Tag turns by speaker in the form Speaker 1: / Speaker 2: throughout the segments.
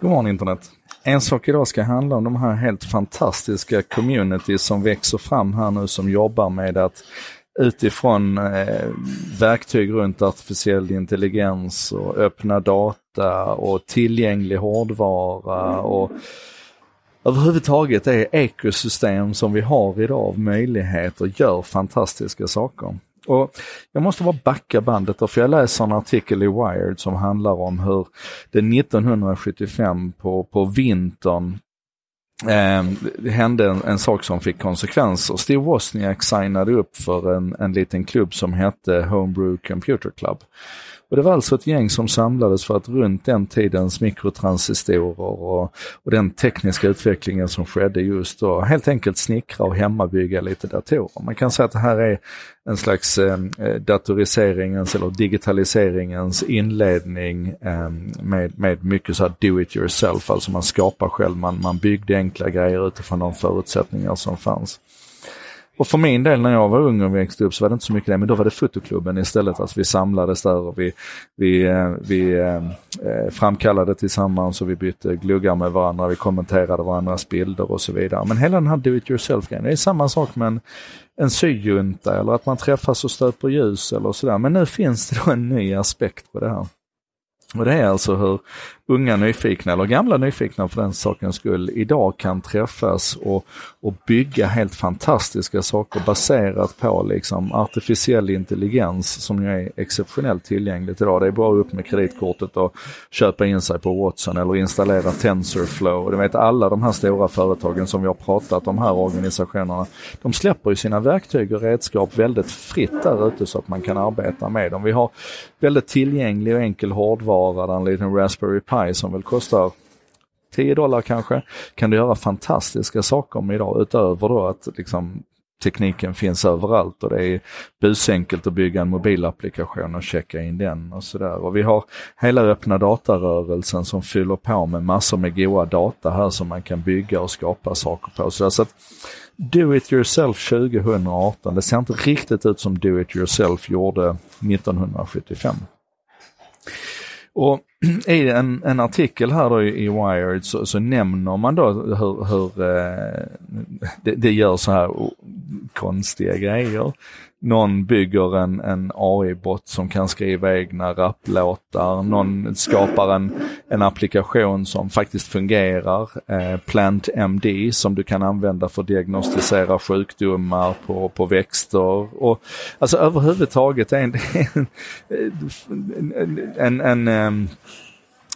Speaker 1: God morgon internet. En sak idag ska handla om de här helt fantastiska communities som växer fram här nu som jobbar med att utifrån eh, verktyg runt artificiell intelligens och öppna data och tillgänglig hårdvara och överhuvudtaget det ekosystem som vi har idag av möjligheter gör fantastiska saker. Och jag måste bara backa bandet då, för jag läser en artikel i Wired som handlar om hur det 1975 på, på vintern eh, det hände en, en, sak som fick konsekvenser. Steve Wozniak signade upp för en, en liten klubb som hette Homebrew Computer Club. Och det var alltså ett gäng som samlades för att runt den tidens mikrotransistorer och, och den tekniska utvecklingen som skedde just då helt enkelt snickra och hemmabygga lite datorer. Man kan säga att det här är en slags ehm, eh, datoriseringens eller digitaliseringens inledning eh, med, med mycket så här do it yourself, alltså man skapar själv, man, man byggde enkla grejer utifrån de förutsättningar som fanns. Och för min del när jag var ung och växte upp så var det inte så mycket det, men då var det fotoklubben istället. Alltså vi samlades där och vi, vi, eh, vi eh, eh, framkallade tillsammans och vi bytte gluggar med varandra, vi kommenterade varandras bilder och så vidare. Men hela den här do it yourself-grejen, det är samma sak med en, en syjunta eller att man träffas och stöper ljus eller sådär. Men nu finns det då en ny aspekt på det här. Och det är alltså hur unga nyfikna, eller gamla nyfikna för den sakens skull, idag kan träffas och, och bygga helt fantastiska saker baserat på liksom artificiell intelligens som ju är exceptionellt tillgängligt idag. Det är bara upp med kreditkortet och köpa in sig på Watson eller installera TensorFlow. Du vet alla de här stora företagen som vi har pratat om här, organisationerna, de släpper ju sina verktyg och redskap väldigt fritt där ute så att man kan arbeta med dem. Vi har väldigt tillgänglig och enkel hårdvara, där en liten Raspberry Pi Pi som väl kostar 10 dollar kanske, kan du göra fantastiska saker med idag utöver då att liksom tekniken finns överallt och det är busenkelt att bygga en mobilapplikation och checka in den och sådär. Och vi har hela öppna datarörelsen som fyller på med massor med goa data här som man kan bygga och skapa saker på. Så, så att Do it yourself 2018, det ser inte riktigt ut som Do it yourself gjorde 1975. Och i en, en artikel här då i, Wired så, så, nämner man då hur, hur eh, det, det, gör så här konstiga grejer någon bygger en, en AI-bot som kan skriva egna rapplåtar. Någon skapar en, en applikation som faktiskt fungerar. Eh, Plant MD som du kan använda för att diagnostisera sjukdomar på, på växter. Och, alltså överhuvudtaget är en, en, en, en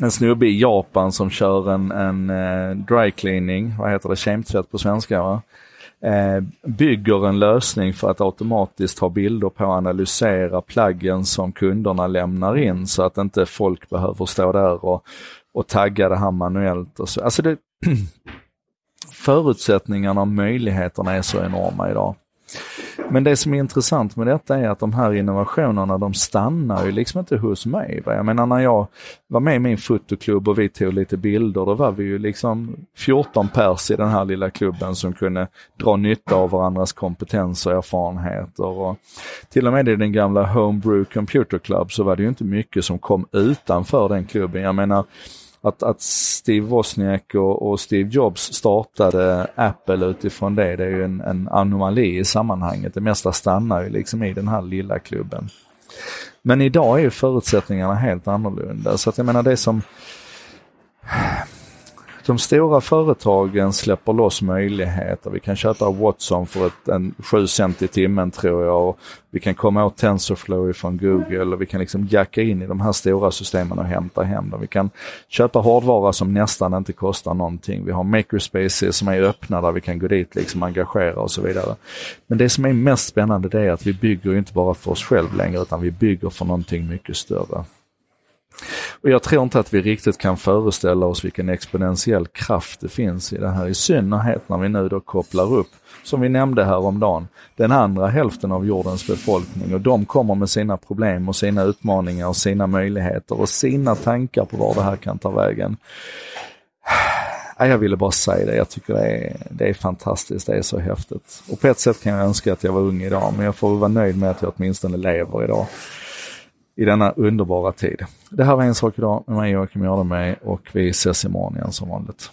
Speaker 1: en snubbe i Japan som kör en, en uh, dry cleaning, vad heter det, kemtvätt på svenska va? Eh, bygger en lösning för att automatiskt ha bilder på och analysera plaggen som kunderna lämnar in så att inte folk behöver stå där och, och tagga det här manuellt. Och så. Alltså det, förutsättningarna och möjligheterna är så enorma idag. Men det som är intressant med detta är att de här innovationerna de stannar ju liksom inte hos mig. Va? Jag menar när jag var med i min fotoklubb och vi tog lite bilder, då var vi ju liksom 14 pers i den här lilla klubben som kunde dra nytta av varandras kompetens och erfarenheter. Och till och med i den gamla Homebrew Computer Club så var det ju inte mycket som kom utanför den klubben. Jag menar att, att Steve Wozniak och, och, Steve Jobs startade Apple utifrån det, det är ju en, en anomali i sammanhanget. Det mesta stannar ju liksom i den här lilla klubben. Men idag är ju förutsättningarna helt annorlunda. Så att jag menar det som de stora företagen släpper loss möjligheter. Vi kan köpa Watson för ett, en 7 cent i timmen tror jag. Vi kan komma åt TensorFlow från Google och vi kan liksom jacka in i de här stora systemen och hämta hem dem. Vi kan köpa hårdvara som nästan inte kostar någonting. Vi har makerspaces som är öppna där vi kan gå dit liksom engagera och så vidare. Men det som är mest spännande det är att vi bygger inte bara för oss själva längre utan vi bygger för någonting mycket större. Och jag tror inte att vi riktigt kan föreställa oss vilken exponentiell kraft det finns i det här, i synnerhet när vi nu då kopplar upp, som vi nämnde häromdagen, den andra hälften av jordens befolkning och de kommer med sina problem och sina utmaningar och sina möjligheter och sina tankar på var det här kan ta vägen. Jag ville bara säga det, jag tycker det är, det är fantastiskt, det är så häftigt. Och på ett sätt kan jag önska att jag var ung idag, men jag får vara nöjd med att jag åtminstone lever idag i denna underbara tid. Det här var En sak idag med mig Joakim Jardenberg och vi ses imorgon igen som vanligt.